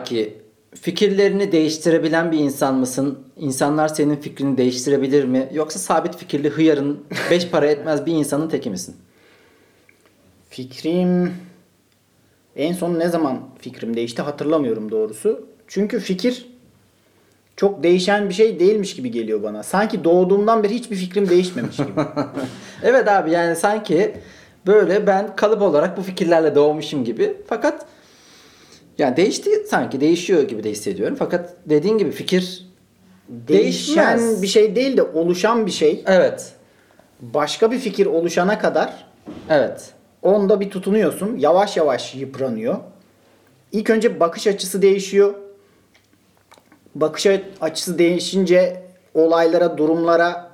Marki fikirlerini değiştirebilen bir insan mısın? İnsanlar senin fikrini değiştirebilir mi? Yoksa sabit fikirli hıyarın beş para etmez bir insanın teki misin? Fikrim en son ne zaman fikrim değişti hatırlamıyorum doğrusu. Çünkü fikir çok değişen bir şey değilmiş gibi geliyor bana. Sanki doğduğumdan beri hiçbir fikrim değişmemiş gibi. Evet abi yani sanki böyle ben kalıp olarak bu fikirlerle doğmuşum gibi. Fakat yani değişti sanki değişiyor gibi de hissediyorum. Fakat dediğin gibi fikir Değişen değişmez. bir şey değil de oluşan bir şey. Evet. Başka bir fikir oluşana kadar Evet. onda bir tutunuyorsun. Yavaş yavaş yıpranıyor. İlk önce bakış açısı değişiyor. Bakış açısı değişince olaylara, durumlara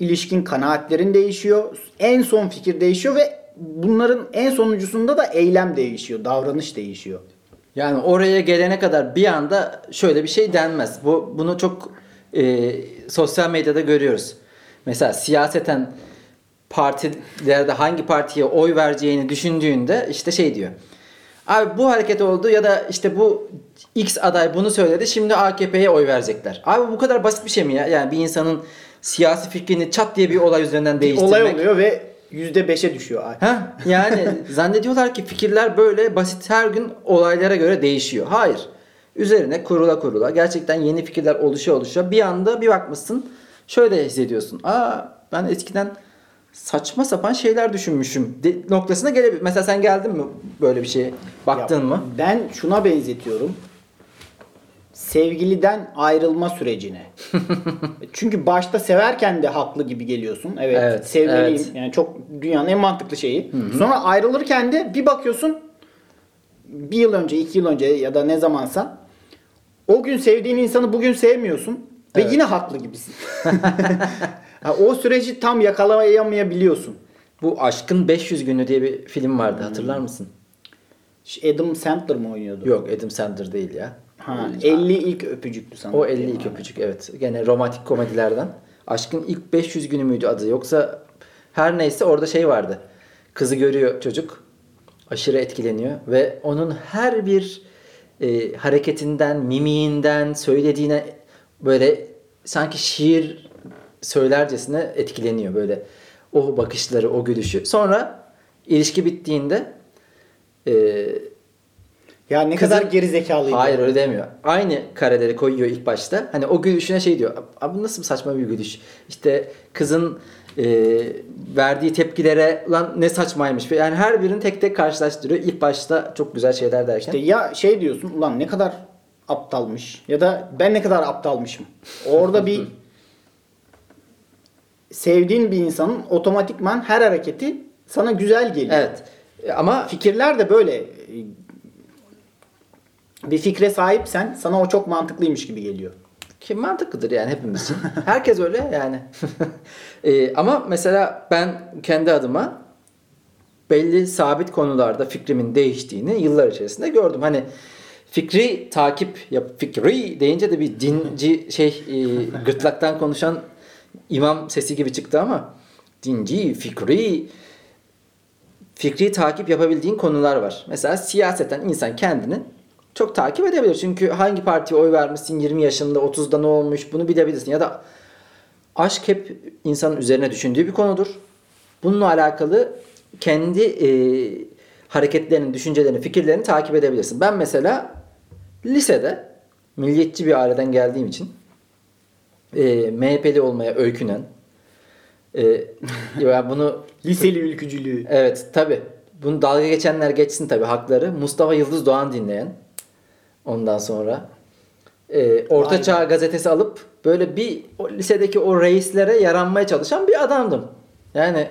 ilişkin kanaatlerin değişiyor. En son fikir değişiyor ve bunların en sonuncusunda da eylem değişiyor, davranış değişiyor. Yani oraya gelene kadar bir anda şöyle bir şey denmez. Bu bunu çok e, sosyal medyada görüyoruz. Mesela siyaseten partilerde hangi partiye oy vereceğini düşündüğünde işte şey diyor. Abi bu hareket oldu ya da işte bu X aday bunu söyledi şimdi AKP'ye oy verecekler. Abi bu kadar basit bir şey mi ya? Yani bir insanın siyasi fikrini çat diye bir olay üzerinden değiştirmek. Olay oluyor ve %5'e düşüyor. Ha yani zannediyorlar ki fikirler böyle basit her gün olaylara göre değişiyor. Hayır. Üzerine kurula kurula gerçekten yeni fikirler oluşa oluşa bir anda bir bakmışsın şöyle hissediyorsun. Aa ben eskiden saçma sapan şeyler düşünmüşüm de, noktasına gelebilir. Mesela sen geldin mi böyle bir şeye? Baktın Ya, mı? Ben şuna benzetiyorum. Sevgiliden ayrılma sürecine. Çünkü başta severken de haklı gibi geliyorsun. Evet, Evet, sevgiliyim. evet. Yani çok dünyanın en mantıklı şeyi. Sonra ayrılırken de bir bakıyorsun bir yıl önce, iki yıl önce ya da ne zamansa o gün sevdiğin insanı bugün sevmiyorsun ve Evet. yine haklı gibisin. O süreci tam yakalayamayabiliyorsun. Bu Aşkın 500 Günü diye bir film vardı hatırlar mısın? Adam Sandler mı oynuyordu? Yok Adam Sandler değil ya. Ha, 50 ilk öpücüktü sanırım. O 50 ilk öpücük evet. Gene romantik komedilerden. Aşkın ilk 500 günü müydü adı? Yoksa her neyse orada şey vardı. Kızı görüyor çocuk. Aşırı etkileniyor ve onun her bir e, hareketinden, mimiğinden, söylediğine böyle sanki şiir söylercesine etkileniyor böyle. O bakışları, o gülüşü. Sonra ilişki bittiğinde e, Ya ne Kızın- kadar geri zekalıydı. Hayır öyle demiyor. Aynı kareleri koyuyor ilk başta. Hani o gülüşüne şey diyor. Abi bu nasıl saçma bir gülüş. İşte kızın e, verdiği tepkilere lan ne saçmaymış. Yani her birini tek tek karşılaştırıyor. İlk başta çok güzel şeyler derken. İşte ya şey diyorsun ulan ne kadar aptalmış ya da ben ne kadar aptalmışım. Orada bir sevdiğin bir insanın otomatikman her hareketi sana güzel geliyor. evet. E, Ama Fikirler de böyle bir fikre sahipsen sana o çok mantıklıymış gibi geliyor. Ki mantıklıdır yani hepimiz. Herkes öyle yani. Ee, ama mesela ben kendi adıma belli sabit konularda fikrimin değiştiğini yıllar içerisinde gördüm. Hani fikri takip yap fikri deyince de bir dinci şey e, gırtlaktan konuşan imam sesi gibi çıktı ama dinci, fikri fikri takip yapabildiğin konular var. Mesela siyaseten insan kendini çok takip edebilir. Çünkü hangi partiye oy vermişsin 20 yaşında 30'da ne olmuş bunu bilebilirsin. Ya da aşk hep insanın üzerine düşündüğü bir konudur. Bununla alakalı kendi e, hareketlerini, düşüncelerini, fikirlerini takip edebilirsin. Ben mesela lisede milliyetçi bir aileden geldiğim için e, MHP'li olmaya öykünen e, ya bunu Liseli ülkücülüğü. Evet tabi. Bunu dalga geçenler geçsin tabi hakları. Mustafa Yıldız Doğan dinleyen. Ondan sonra e, Orta be. Çağ gazetesi alıp böyle bir o lisedeki o reislere yaranmaya çalışan bir adamdım. Yani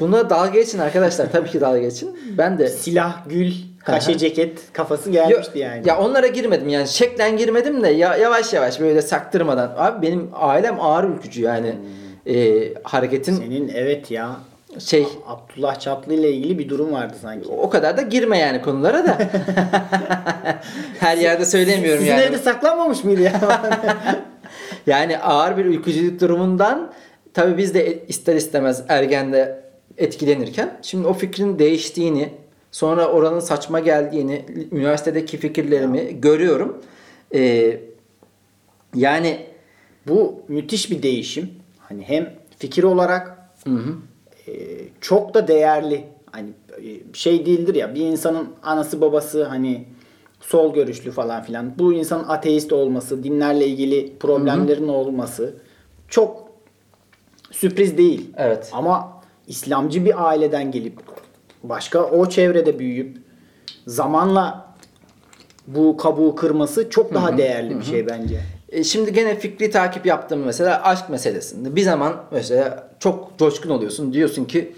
buna dalga geçin arkadaşlar. Tabii ki dalga geçin. Ben de Silah, gül, kaşe ceket kafası gelmişti yani. Ya onlara girmedim yani şeklen girmedim de ya yavaş yavaş böyle saktırmadan. Abi benim ailem ağır ülkücü yani. E, hareketin Senin evet ya şey Abdullah Çatlı ile ilgili bir durum vardı sanki. o kadar da girme yani konulara da. Her yerde söylemiyorum Sizin yani. evde saklanmamış mıydı ya? Yani ağır bir ülkücülük durumundan tabii biz de ister istemez ergende etkilenirken şimdi o fikrin değiştiğini Sonra oranın saçma geldiğini, üniversitedeki fikirlerimi görüyorum. Ee, yani Bu müthiş bir değişim. Hani hem fikir olarak e, çok da değerli. Hani e, şey değildir ya bir insanın anası babası hani sol görüşlü falan filan. Bu insanın ateist olması, dinlerle ilgili problemlerin olması çok sürpriz değil. Evet. Ama İslamcı bir aileden gelip başka o çevrede büyüyüp zamanla bu kabuğu kırması çok daha değerli bir şey bence. E, Şimdi gene fikri takip yaptım mesela aşk meselesinde. Bir zaman mesela çok coşkun oluyorsun. Diyorsun ki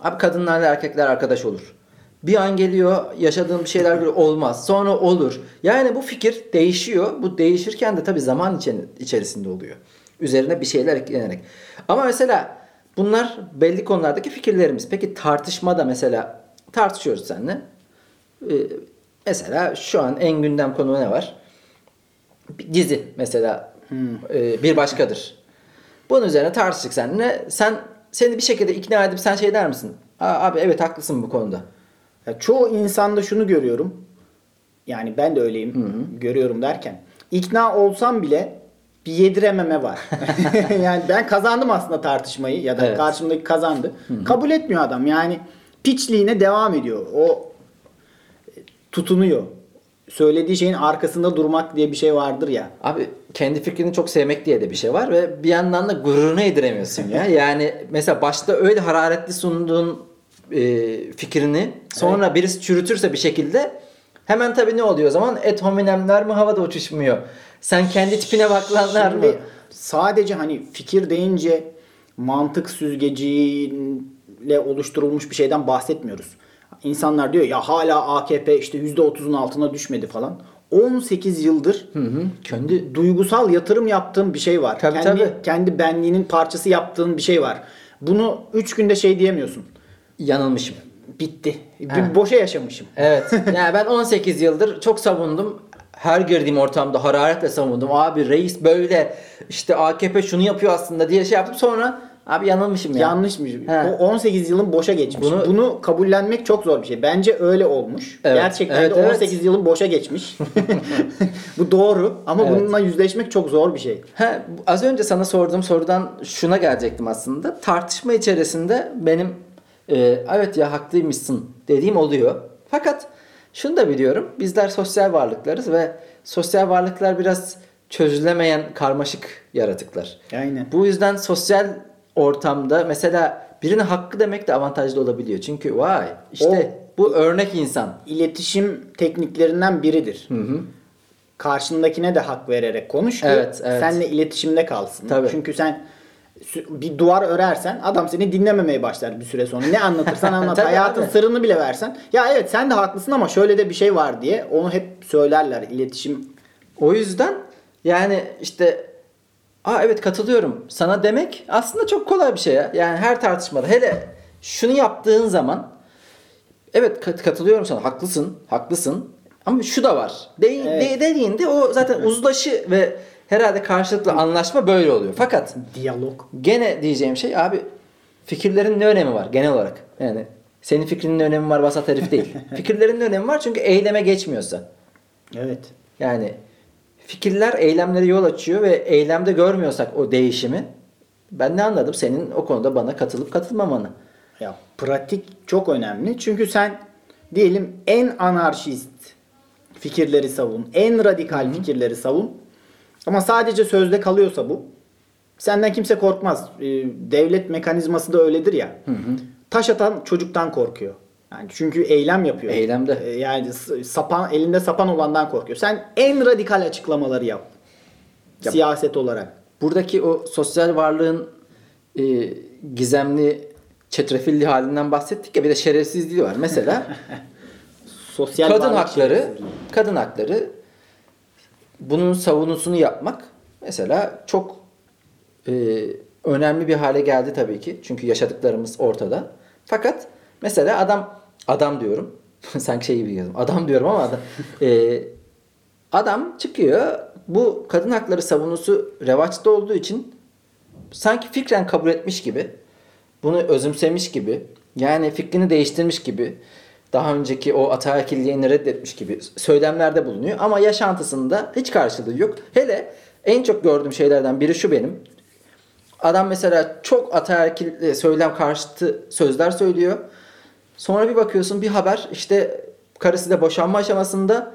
abi kadınlarla erkekler arkadaş olur. Bir an geliyor yaşadığın bir şeyler böyle olmaz. Sonra olur. Yani bu fikir değişiyor. Bu değişirken de tabii zaman içe- içerisinde oluyor. Üzerine bir şeyler eklenerek. Ama mesela bunlar belli konulardaki fikirlerimiz. Peki tartışmada mesela tartışıyoruz seninle. Ee, mesela şu an en gündem konu ne var? Bir dizi mesela e, bir başkadır. Bunun üzerine tartıştık seninle. Sen seni bir şekilde ikna edip sen şey der misin? Aa, abi evet haklısın bu konuda. Ya çoğu insanda şunu görüyorum. Yani ben de öyleyim. Görüyorum derken. ikna olsam bile bir yedirememe var. yani ben kazandım aslında tartışmayı ya da Evet. karşımdaki kazandı. Kabul etmiyor adam. Yani piçliğine devam ediyor. O e, tutunuyor. Söylediği şeyin arkasında durmak diye bir şey vardır ya. Abi kendi fikrini çok sevmek diye de bir şey var ve bir yandan da gururunu yediremiyorsun ya. Yani mesela başta öyle hararetli sunduğun e, fikrini sonra birisi çürütürse bir şekilde hemen tabii ne oluyor o zaman? Et hominemler mi havada uçuşmuyor? Sen kendi tipine bak lanlar mı? Sadece hani fikir deyince mantık süzgeciyle oluşturulmuş bir şeyden bahsetmiyoruz. İnsanlar diyor ya hala AKP işte %30'un altına düşmedi falan. 18 yıldır Hı hı. Kendi duygusal yatırım yaptığın bir şey var. Tabii, kendi, tabii. kendi benliğinin parçası yaptığın bir şey var. Bunu 3 günde şey diyemiyorsun. yanılmışım. Bitti. Bir boşa yaşamışım. Evet. Yani ben 18 yıldır çok savundum. Her girdiğim ortamda hararetle savundum. Abi reis böyle işte AKP şunu yapıyor aslında diye şey yaptım. Sonra abi yanılmışım ya. Yanlışmış. He. O 18 yılın boşa geçmiş. Bunu- Bunu, kabullenmek çok zor bir şey. Bence öyle olmuş. Evet, Gerçekten evet, de evet. 18 yılın boşa geçmiş. Bu doğru ama Evet. bununla yüzleşmek çok zor bir şey. Ha, az önce sana sorduğum sorudan şuna gelecektim aslında. Tartışma içerisinde benim e, evet ya haklıymışsın dediğim oluyor. Fakat şunu da biliyorum. Bizler sosyal varlıklarız ve sosyal varlıklar biraz çözülemeyen karmaşık yaratıklar. Aynen. Bu yüzden sosyal ortamda mesela birine hakkı demek de avantajlı olabiliyor. Çünkü vay işte bu örnek insan. İletişim tekniklerinden biridir. Karşındakine de hak vererek konuş ki Evet, evet. seninle iletişimde kalsın. Tabii. Çünkü sen bir duvar örersen adam seni dinlememeye başlar bir süre sonra. Ne anlatırsan anlat. Hayatın abi. sırrını bile versen. Ya evet sen de haklısın ama şöyle de bir şey var diye onu hep söylerler. İletişim O yüzden yani işte Aa evet katılıyorum sana demek aslında çok kolay bir şey ya. Yani her tartışmada hele şunu yaptığın zaman evet kat- katılıyorum sana haklısın haklısın ama şu da var. De- Evet. de- dediğinde o zaten uzlaşı ve herhalde karşılıklı anlaşma böyle oluyor. Fakat diyalog. gene diyeceğim şey abi fikirlerin ne önemi var genel olarak? Yani senin fikrinin ne önemi var vasat herif değil. Fikirlerin ne önemi var çünkü eyleme geçmiyorsa. Evet. Yani fikirler eylemlere yol açıyor ve eylemde görmüyorsak o değişimi ben ne anladım senin o konuda bana katılıp katılmamanı. Ya pratik çok önemli. Çünkü sen diyelim en anarşist fikirleri savun, en radikal fikirleri savun. Ama sadece sözde kalıyorsa bu senden kimse korkmaz. Ee, devlet mekanizması da öyledir ya. Taş atan çocuktan korkuyor. Yani çünkü eylem yapıyor. Eylemde. Ee, yani sapan elinde sapan olandan korkuyor. Sen en radikal açıklamaları yap. Ya- Siyaset olarak. Buradaki o sosyal varlığın e, gizemli çetrefilli halinden bahsettik ya bir de şerefsizliği var. Mesela Sosyal kadın hakları kadın hakları bunun savunusunu yapmak mesela çok e, önemli bir hale geldi tabii ki. Çünkü yaşadıklarımız ortada. Fakat mesela adam adam diyorum. Sanki şey gibi yazdım. Adam diyorum ama adam, e, adam çıkıyor. Bu kadın hakları savunusu revaçta olduğu için sanki fikren kabul etmiş gibi bunu özümsemiş gibi yani fikrini değiştirmiş gibi daha önceki o ataerkilliğini reddetmiş gibi söylemlerde bulunuyor ama yaşantısında hiç karşılığı yok. Hele en çok gördüğüm şeylerden biri şu benim. Adam mesela çok ataerkil e, söylem karşıtı sözler söylüyor. Sonra bir bakıyorsun bir haber işte karısı da boşanma aşamasında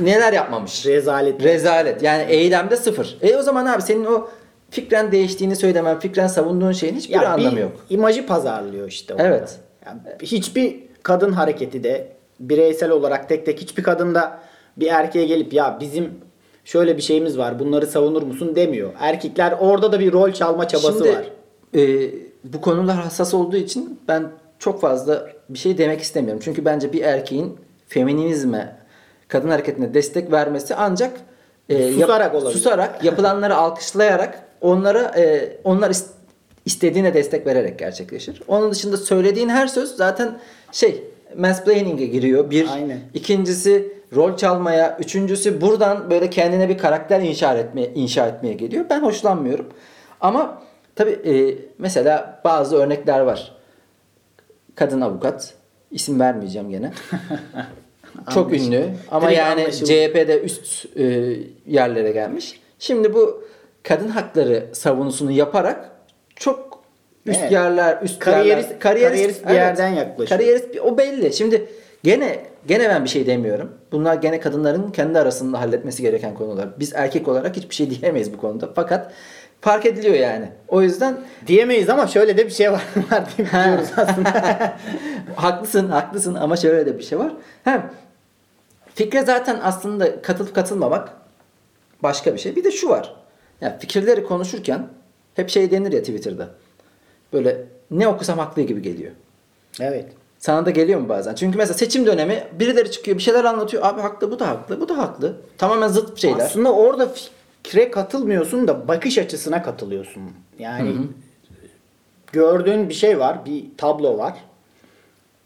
neler yapmamış. Rezalet. Rezalet. Yani eylemde sıfır. E o zaman abi senin o fikren değiştiğini söylemen, fikren savunduğun şeyin hiçbir Ya anlamı bir yok. imajı pazarlıyor işte orada. Evet. Yani hiçbir kadın hareketi de bireysel olarak tek tek hiçbir kadın da bir erkeğe gelip ya bizim şöyle bir şeyimiz var bunları savunur musun demiyor. Erkekler orada da bir rol çalma çabası Şimdi, var. e, bu konular hassas olduğu için ben çok fazla bir şey demek istemiyorum. Çünkü bence bir erkeğin feminizme, kadın hareketine destek vermesi ancak e, Susarak olabilir. susarak, yapılanları alkışlayarak onlara e, onlar is- istediğine destek vererek gerçekleşir. Onun dışında söylediğin her söz zaten şey mansplaining'e giriyor. Bir. Aynen. İkincisi rol çalmaya. Üçüncüsü buradan böyle kendine bir karakter inşa etmeye, inşa etmeye geliyor. Ben hoşlanmıyorum. Ama tabi e, mesela bazı örnekler var. Kadın avukat. isim vermeyeceğim gene. Çok ünlü ama Direkt yani anlaşıldı. CHP'de üst e, yerlere gelmiş. Şimdi bu kadın hakları savunusunu yaparak çok üst Evet. yerler, üst Kariyerist- yerler, kariyerist bir yerden yaklaşıyor. Kariyerist bir- o belli. Şimdi gene gene ben bir şey demiyorum. Bunlar gene kadınların kendi arasında halletmesi gereken konular. Biz erkek olarak hiçbir şey diyemeyiz bu konuda. Fakat fark ediliyor yani. O yüzden Diyemeyiz ama şöyle de bir şey var, var diyoruz aslında. haklısın, haklısın ama şöyle de bir şey var. Hem fikre zaten aslında katılıp katılmamak başka bir şey. Bir de şu var. Ya fikirleri konuşurken hep şey denir ya Twitter'da. Böyle ne okusam haklı gibi geliyor. evet. Sana da geliyor mu bazen? Çünkü mesela seçim dönemi birileri çıkıyor bir şeyler anlatıyor. Abi haklı bu da haklı bu da haklı. Tamamen zıt şeyler. Aslında orada fikre katılmıyorsun da bakış açısına katılıyorsun. Yani gördüğün bir şey var, bir tablo var.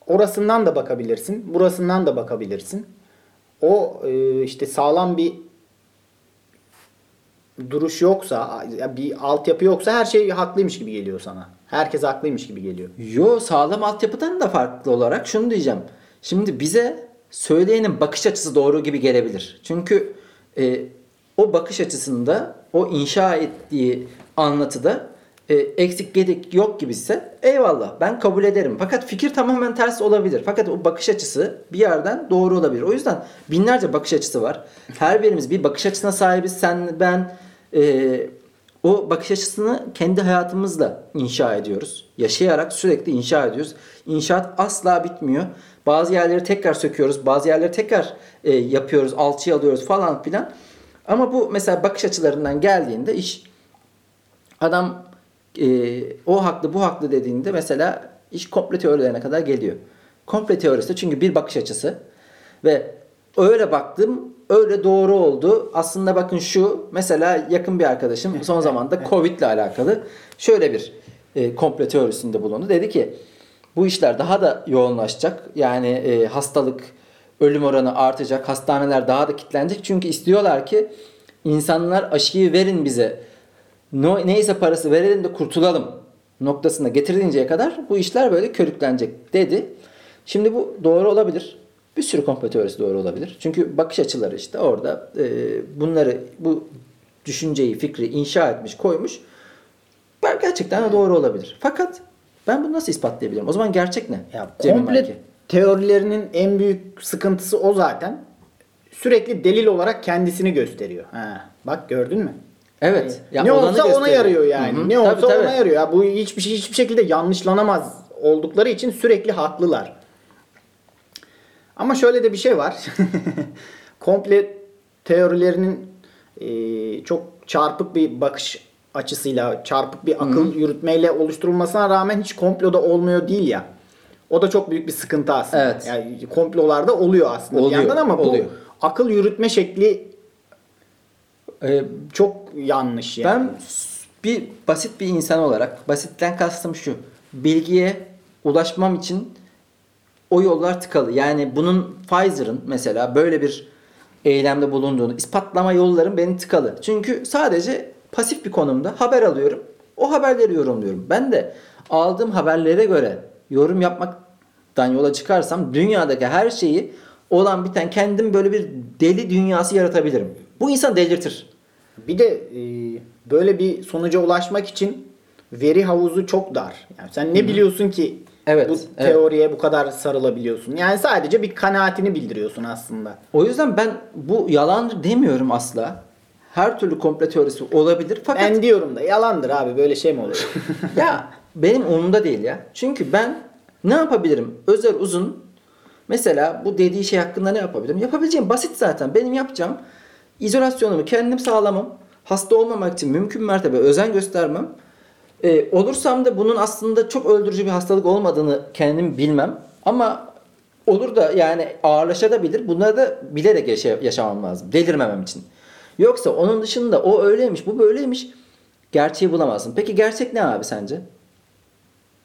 Orasından da bakabilirsin, burasından da bakabilirsin. O e, işte sağlam bir duruş yoksa, bir altyapı yoksa her şey haklıymış gibi geliyor sana. Herkes haklıymış gibi geliyor. Yo sağlam altyapıdan da farklı olarak şunu diyeceğim. Şimdi bize söyleyenin bakış açısı doğru gibi gelebilir. Çünkü e, o bakış açısında o inşa ettiği anlatıda e, eksik gedik yok gibiyse eyvallah ben kabul ederim. Fakat fikir tamamen ters olabilir. Fakat o bakış açısı bir yerden doğru olabilir. O yüzden binlerce bakış açısı var. Her birimiz bir bakış açısına sahibiz. Sen, ben, e, o bakış açısını kendi hayatımızla inşa ediyoruz. Yaşayarak sürekli inşa ediyoruz. İnşaat asla bitmiyor. Bazı yerleri tekrar söküyoruz. Bazı yerleri tekrar e, yapıyoruz. Alçıya alıyoruz falan filan. Ama bu mesela bakış açılarından geldiğinde iş adam e, o haklı bu haklı dediğinde mesela iş komple teorilerine kadar geliyor. Komple teorisi çünkü bir bakış açısı ve öyle baktım öyle doğru oldu. Aslında bakın şu mesela yakın bir arkadaşım son zamanda Covid ile alakalı şöyle bir e, komple teorisinde bulundu. Dedi ki bu işler daha da yoğunlaşacak. Yani e, hastalık, ölüm oranı artacak. Hastaneler daha da kilitlenecek. Çünkü istiyorlar ki insanlar aşıyı verin bize. No, neyse parası verelim de kurtulalım noktasına getirilinceye kadar bu işler böyle körüklenecek dedi. Şimdi bu doğru olabilir. Bir sürü komplo teorisi doğru olabilir. Çünkü bakış açıları işte orada e, bunları bu düşünceyi, fikri inşa etmiş, koymuş. Gerçekten de doğru olabilir. Fakat ben bunu nasıl ispatlayabilirim? O zaman gerçek ne? Ya komple. Teorilerinin en büyük sıkıntısı o zaten. Sürekli delil olarak kendisini gösteriyor. Ha, bak gördün mü? Evet. Ya ne olsa ona gösteriyor. yarıyor yani. Hı hı. Ne olsa tabii. ona yarıyor. Ya bu hiçbir şey hiçbir şekilde yanlışlanamaz oldukları için sürekli haklılar. Ama şöyle de bir şey var. Komple teorilerinin e, çok çarpık bir bakış açısıyla, çarpık bir akıl yürütmeyle oluşturulmasına rağmen hiç komploda olmuyor değil ya. O da çok büyük bir sıkıntı aslında. Evet. Yani komplolarda oluyor aslında Oluyor, bir yandan ama oluyor. bu akıl yürütme şekli Ee, çok yanlış yani. Ben bir basit bir insan olarak, basitten kastım şu. Bilgiye ulaşmam için o yollar tıkalı. Yani bunun Pfizer'ın mesela böyle bir eylemde bulunduğunu ispatlama yollarım benim tıkalı. Çünkü sadece pasif bir konumda haber alıyorum. O haberleri yorumluyorum. Ben de aldığım haberlere göre yorum yapmak yola çıkarsam dünyadaki her şeyi olan biten kendim böyle bir deli dünyası yaratabilirim. Bu insan delirtir. Bir de e, böyle bir sonuca ulaşmak için veri havuzu çok dar. Yani sen ne biliyorsun ki Evet, bu evet. teoriye bu kadar sarılabiliyorsun? Yani sadece bir kanaatini bildiriyorsun aslında. O yüzden ben bu yalandır demiyorum asla. Her türlü komple teorisi olabilir. Fakat Ben diyorum da yalandır abi böyle şey mi olur? ya benim umurumda değil ya. Çünkü ben ne yapabilirim? Özel uzun mesela bu dediği şey hakkında ne yapabilirim? Yapabileceğim basit zaten. Benim yapacağım izolasyonumu kendim sağlamam. Hasta olmamak için mümkün mertebe özen göstermem. Ee, olursam da bunun aslında çok öldürücü bir hastalık olmadığını kendim bilmem. Ama olur da yani ağırlaşabilir. Bunları da bilerek yaşa- yaşamam lazım. Delirmemem için. Yoksa onun dışında o öyleymiş, bu böyleymiş. Gerçeği bulamazsın. Peki gerçek ne abi sence?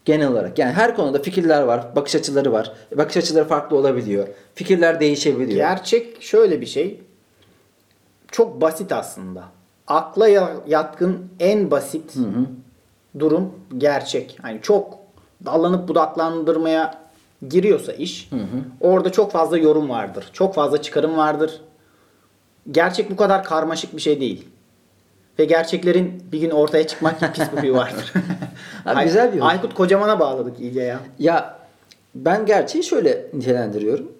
Genel olarak. Yani her konuda fikirler var, bakış açıları var. Bakış açıları farklı olabiliyor. Fikirler değişebiliyor. Gerçek şöyle bir şey. Çok basit aslında. Akla ya- yatkın en basit durum gerçek. Yani çok dallanıp budaklandırmaya giriyorsa iş orada çok fazla yorum vardır. Çok fazla çıkarım vardır. Gerçek bu kadar karmaşık bir şey değil. Ve gerçeklerin bir gün ortaya çıkmak pis bir vardır. Abi Ay- güzel bir huy. Aykut Kocaman'a bağladık iyice ya. Ya ben gerçeği şöyle nitelendiriyorum.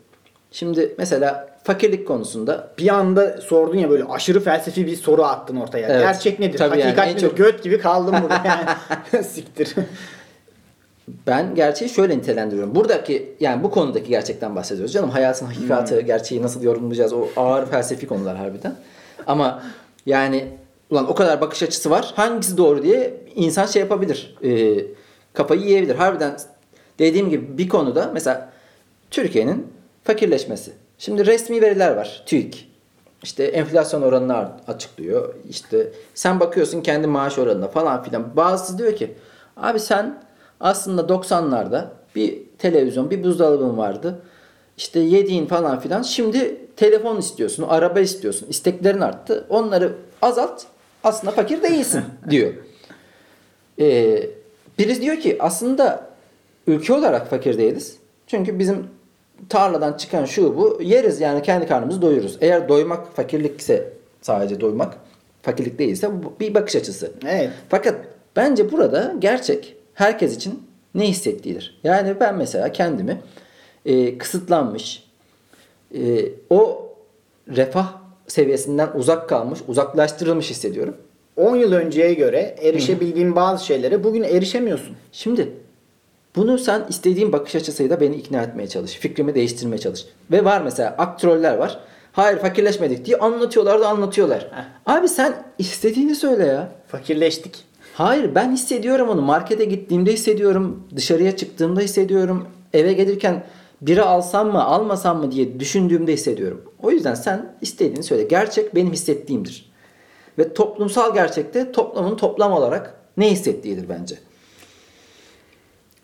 Şimdi mesela fakirlik konusunda Bir anda sordun ya böyle aşırı felsefi bir soru attın ortaya. Evet. Gerçek nedir? Tabii yani Hakikat en nedir? çok- Göt gibi kaldım burada yani. Siktir. ben gerçeği şöyle nitelendiriyorum. Buradaki yani bu konudaki gerçekten bahsediyoruz. Canım hayatın hakikati, gerçeği nasıl yorumlayacağız? O ağır felsefi konular harbiden. Ama yani ulan o kadar bakış açısı var. Hangisi doğru diye insan şey yapabilir. e, kafayı yiyebilir. Harbiden dediğim gibi bir konuda mesela Türkiye'nin fakirleşmesi. Şimdi resmi veriler var. TÜİK. İşte enflasyon oranını açıklıyor. İşte sen bakıyorsun kendi maaş oranına falan filan. Bazısı diyor ki abi sen aslında 90'larda bir televizyon, bir buzdolabın vardı. İşte yediğin falan filan. Şimdi telefon istiyorsun, araba istiyorsun. İsteklerin arttı. Onları azalt. Aslında fakir değilsin diyor. Ee, birisi diyor ki aslında ülke olarak fakir değiliz. Çünkü bizim tarladan çıkan şu bu yeriz yani kendi karnımızı doyururuz. Eğer doymak fakirlikse sadece doymak fakirlik değilse bu bir bakış açısı. Evet. Fakat bence burada gerçek herkes için ne hissettiğidir. Yani ben mesela kendimi e, kısıtlanmış, e, o refah seviyesinden uzak kalmış, uzaklaştırılmış hissediyorum. 10 yıl önceye göre erişebildiğin bazı şeylere bugün erişemiyorsun. Şimdi bunu sen istediğin bakış açısıyla beni ikna etmeye çalış. Fikrimi değiştirmeye çalış. Ve var mesela aktroller var. Hayır fakirleşmedik diye anlatıyorlar da anlatıyorlar. Abi sen istediğini söyle ya. Fakirleştik. Hayır ben hissediyorum onu. Markete gittiğimde hissediyorum. Dışarıya çıktığımda hissediyorum. Eve gelirken biri alsam mı almasam mı diye düşündüğümde hissediyorum. O yüzden sen istediğini söyle. Gerçek benim hissettiğimdir. Ve toplumsal gerçekte toplumun toplam olarak ne hissettiğidir bence.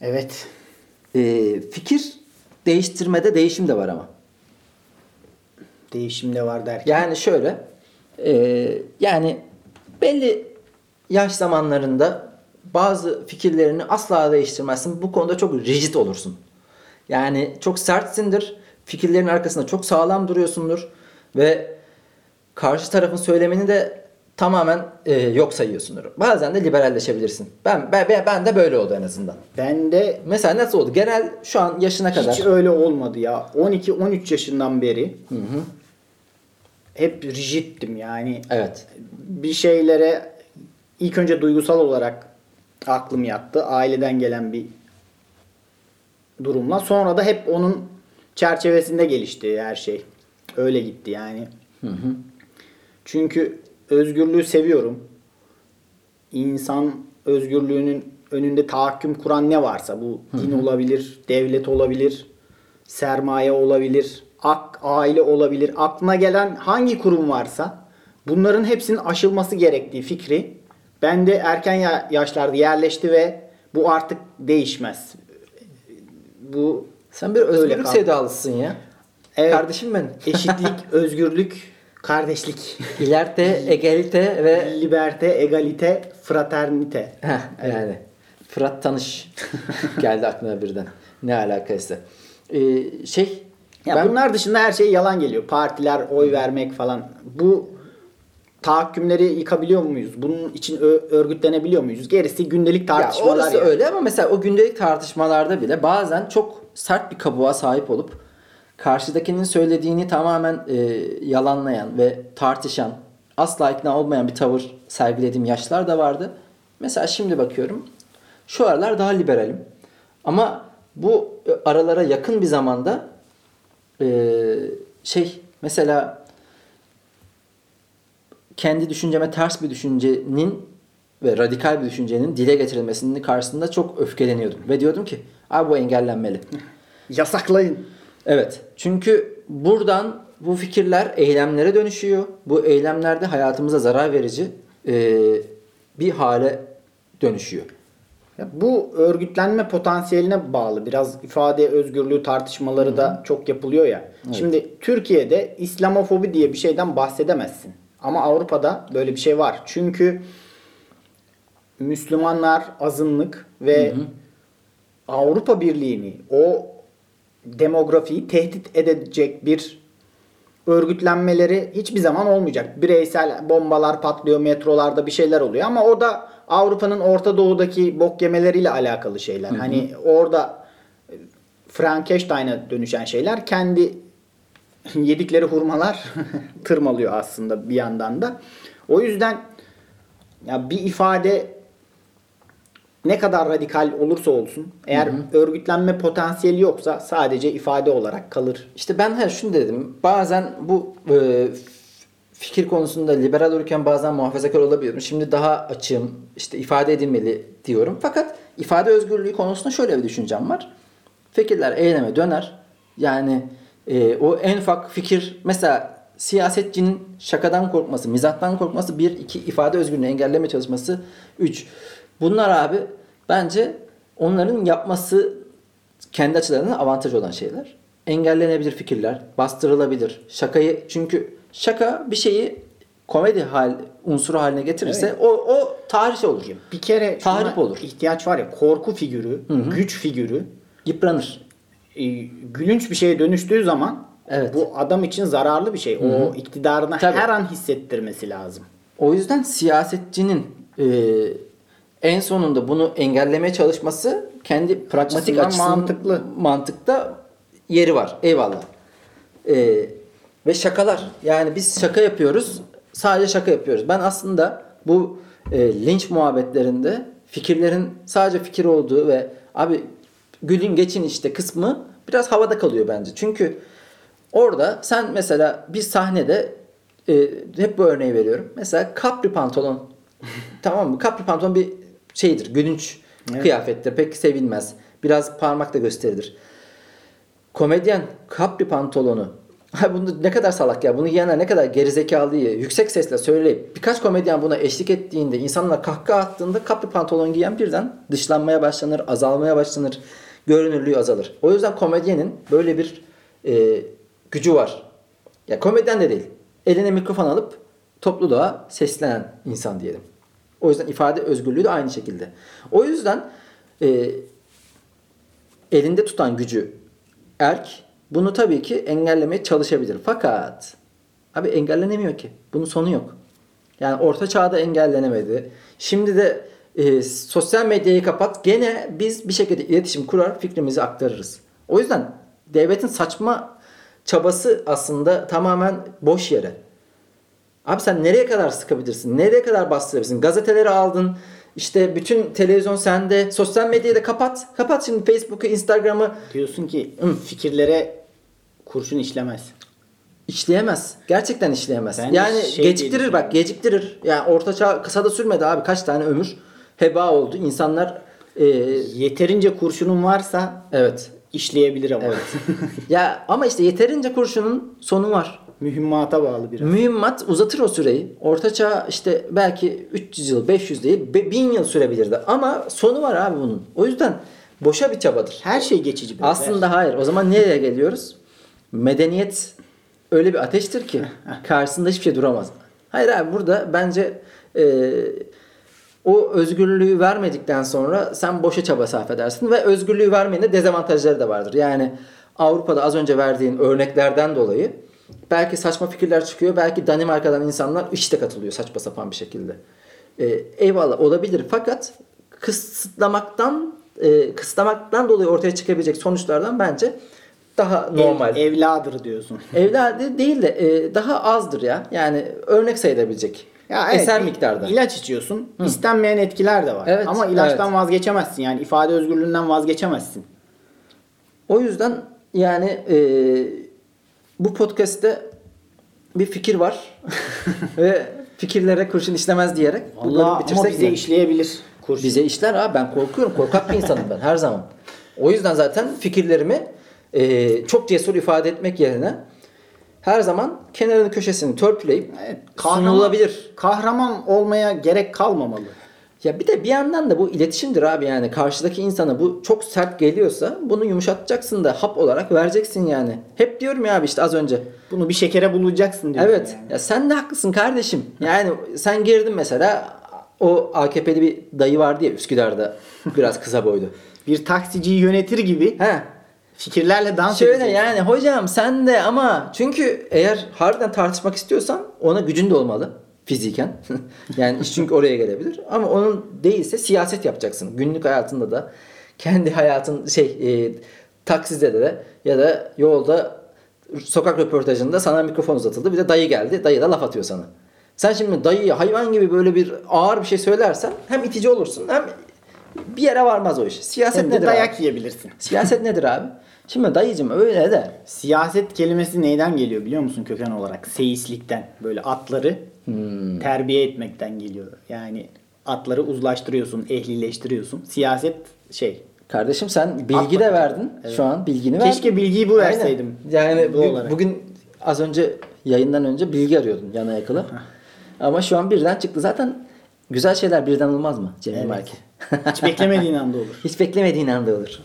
Evet. Ee, fikir değiştirmede değişim de var ama. Değişim de var derken. Yani şöyle e, yani belli yaş zamanlarında bazı fikirlerini asla değiştirmezsin. Bu konuda çok rigid olursun. Yani çok sertsindir. Fikirlerin arkasında çok sağlam duruyorsundur. Ve karşı tarafın söylemini de tamamen e, yok sayıyorsundur. Bazen de liberalleşebilirsin. Ben, ben, ben de böyle oldu en azından. Ben de Mesela nasıl oldu? Genel şu an yaşına kadar. hiç öyle olmadı ya. 12-13 yaşından beri hep rigiddim yani. Evet. Bir şeylere ilk önce duygusal olarak aklım yattı. Aileden gelen bir durumla. Sonra da hep onun çerçevesinde gelişti her şey. Öyle gitti yani. Çünkü özgürlüğü seviyorum. İnsan özgürlüğünün önünde tahakküm kuran ne varsa bu din olabilir, devlet olabilir, sermaye olabilir, ak, aile olabilir. Aklına gelen hangi kurum varsa bunların hepsinin aşılması gerektiği fikri bende erken ya- yaşlarda yerleşti ve bu artık değişmez. Bu Sen bir özgürlük sevdalısın ya. Evet. Kardeşim benim. eşitlik, özgürlük, kardeşlik, İleride, egalite ve liberte, egalite, fraternite. Heh, yani Fırat Tanış geldi aklına birden. Ne alakaysa. e, şey Ya ben bunlar dışında her şey yalan geliyor. Partiler, oy vermek falan. Bu tahakkümleri yıkabiliyor muyuz? Bunun için örgütlenebiliyor muyuz? Gerisi gündelik ya tartışmalar. orası yani. öyle ama mesela o gündelik tartışmalarda bile bazen çok sert bir kabuğa sahip olup karşıdakinin söylediğini tamamen e, yalanlayan ve tartışan, asla ikna olmayan bir tavır sergilediğim yaşlar da vardı. Mesela şimdi bakıyorum. Şu aralar daha liberalim. Ama bu e, aralara yakın bir zamanda e, şey mesela kendi düşünceme ters bir düşüncenin ve radikal bir düşüncenin dile getirilmesinin karşısında çok öfkeleniyordum. Ve diyordum ki abi bu engellenmeli. Yasaklayın. Evet. Çünkü buradan bu fikirler eylemlere dönüşüyor. Bu eylemlerde hayatımıza zarar verici e, bir hale dönüşüyor. Ya bu örgütlenme potansiyeline bağlı. Biraz ifade özgürlüğü tartışmaları da çok yapılıyor ya. Şimdi Türkiye'de İslamofobi diye bir şeyden bahsedemezsin. Ama Avrupa'da böyle bir şey var. Çünkü Müslümanlar azınlık ve Avrupa Birliği'ni o demografiyi tehdit edecek bir örgütlenmeleri hiçbir zaman olmayacak. Bireysel bombalar patlıyor, metrolarda bir şeyler oluyor ama o da Avrupa'nın Orta Doğu'daki bok yemeleriyle alakalı şeyler. Hani orada Frankenstein'a dönüşen şeyler kendi yedikleri hurmalar tırmalıyor aslında bir yandan da. O yüzden ya bir ifade ne kadar radikal olursa olsun eğer örgütlenme potansiyeli yoksa sadece ifade olarak kalır. İşte ben her şunu dedim. Bazen bu e, fikir konusunda liberal olurken bazen muhafazakar olabiliyorum. Şimdi daha açığım. işte ifade edilmeli diyorum. Fakat ifade özgürlüğü konusunda şöyle bir düşüncem var. Fikirler eyleme döner. Yani e, o en ufak fikir mesela siyasetçinin şakadan korkması, mizahtan korkması bir, iki ifade özgürlüğünü engelleme çalışması, üç. Bunlar abi bence onların yapması kendi açılarından avantaj olan şeyler. Engellenebilir fikirler, bastırılabilir. Şakayı çünkü şaka bir şeyi komedi hal unsuru haline getirirse o o tarih olur. Bir kere Tahrip olur. ihtiyaç var ya korku figürü, güç figürü Yıpranır. E, gülünç bir şeye dönüştüğü zaman Evet. bu adam için zararlı bir şey. O iktidarına Tabii. her an hissettirmesi lazım. O yüzden siyasetçinin e, en sonunda bunu engellemeye çalışması kendi pragmatik açısından mantıklı. mantıkta yeri var. Eyvallah. E, ve şakalar. Yani biz şaka yapıyoruz. Sadece şaka yapıyoruz. Ben aslında bu e, linç muhabbetlerinde fikirlerin sadece fikir olduğu ve abi gülün geçin işte kısmı biraz havada kalıyor bence. Çünkü orada sen mesela bir sahnede e, hep bu örneği veriyorum. Mesela kapri pantolon tamam mı? Kapri pantolon bir şeydir. Gülünç Evet. kıyafettir. Pek sevilmez. Biraz parmakla gösterilir. Komedyen kapri pantolonu Ha bunu ne kadar salak ya. Bunu yiyenler ne kadar gerizekalı diye yüksek sesle söyleyip birkaç komedyen buna eşlik ettiğinde insanlar kahkaha attığında kapri pantolon giyen birden dışlanmaya başlanır, azalmaya başlanır. Görünürlüğü azalır. O yüzden komedyenin böyle bir e, gücü var. Ya komedyen de değil. Eline mikrofon alıp topluluğa seslenen insan diyelim. O yüzden ifade özgürlüğü de aynı şekilde. O yüzden e, elinde tutan gücü erk bunu tabii ki engellemeye çalışabilir. Fakat abi engellenemiyor ki. Bunun sonu yok. Yani orta çağda engellenemedi. Şimdi de e, sosyal medyayı kapat gene biz bir şekilde iletişim kurar fikrimizi aktarırız. O yüzden devletin saçma çabası aslında tamamen boş yere. Abi sen nereye kadar sıkabilirsin? Nereye kadar bastırabilirsin? Gazeteleri aldın. İşte bütün televizyon sende. Sosyal medyayı da kapat. Kapat şimdi Facebook'u, Instagram'ı. Diyorsun ki fikirlere kurşun işlemez. İşleyemez. Gerçekten işleyemez. Ben yani şey geciktirir bak geciktirir. Yani orta çağ kısa da sürmedi abi. Kaç tane ömür heba oldu. İnsanlar e, Yeterince kurşunun varsa evet. işleyebilir ama. Evet. ya ama işte yeterince kurşunun sonu var. Mühimmata bağlı biraz. Mühimmat uzatır o süreyi. Orta çağ işte belki 300 yıl, 500 değil, 1000 yıl sürebilirdi. Ama sonu var abi bunun. O yüzden boşa bir çabadır. Her şey geçici biraz. Aslında hayır. O zaman nereye geliyoruz? Medeniyet öyle bir ateştir ki karşısında hiçbir şey duramaz. Hayır abi burada bence e, o özgürlüğü vermedikten sonra sen boşa çaba sarf edersin ve özgürlüğü vermenin de dezavantajları da vardır. Yani Avrupa'da az önce verdiğin örneklerden dolayı belki saçma fikirler çıkıyor. Belki Danimarka'dan insanlar işte katılıyor saçma sapan bir şekilde. Ee, eyvallah olabilir fakat kısıtlamaktan e, kısıtlamaktan dolayı ortaya çıkabilecek sonuçlardan bence daha normal. Ev, evladır diyorsun. Evladı değil de e, daha azdır ya. Yani örnek sayılabilecek. Ya evet, Eser miktarda. İlaç içiyorsun. İstenmeyen etkiler de var. Evet, Ama ilaçtan evet. vazgeçemezsin. Yani ifade özgürlüğünden vazgeçemezsin. O yüzden yani e, bu podcast'te bir fikir var ve fikirlere kurşun işlemez diyerek Allah ama bitirsek bize mi? işleyebilir. Kurşun. Bize işler abi ben korkuyorum. Korkak bir insanım ben her zaman. O yüzden zaten fikirlerimi e, çok cesur ifade etmek yerine her zaman kenarını köşesini törpüleyip Evet, sunulabilir. Kahraman olmaya gerek kalmamalı. Ya bir de bir yandan da bu iletişimdir abi yani karşıdaki insana bu çok sert geliyorsa bunu yumuşatacaksın da hap olarak vereceksin yani. Hep diyorum ya abi işte az önce. Bunu bir şekere bulacaksın diyorsun. Evet. yani. Ya sen de haklısın kardeşim. Yani sen girdin mesela o AKP'li bir dayı vardı ya Üsküdar'da biraz kısa boylu. Bir taksiciyi yönetir gibi He. Fikirlerle dans Şöyle edeceksin. yani hocam sen de ama çünkü eğer harbiden tartışmak istiyorsan ona gücün de olmalı fiziken. yani iş çünkü oraya gelebilir. Ama onun değilse siyaset yapacaksın. Günlük hayatında da kendi hayatın şey e, takside de ya da yolda sokak röportajında sana mikrofon uzatıldı. Bir de dayı geldi. Dayı da laf atıyor sana. Sen şimdi dayıya hayvan gibi böyle bir ağır bir şey söylersen hem itici olursun hem bir yere varmaz o iş. Siyaset Hem de nedir dayak abi? yiyebilirsin. Siyaset nedir abi? Şimdi dayıcım öyle de Siyaset kelimesi neyden geliyor biliyor musun köken olarak? Seyislikten. Böyle atları Hmm. terbiye etmekten geliyor. Yani atları uzlaştırıyorsun, ehlileştiriyorsun. Siyaset şey. Kardeşim sen bilgi de bakacağım. verdin. Şu an bilgini verdin. Keşke bilgiyi bu Aynen. verseydim. Yani Bu bu- olarak. bugün az önce yayından önce bilgi arıyordun yana yakıla. Ama şu an birden çıktı. Zaten güzel şeyler birden olmaz mı Cemil Evet. Marki? Hiç beklemediğin anda olur. Hiç beklemediğin anda olur.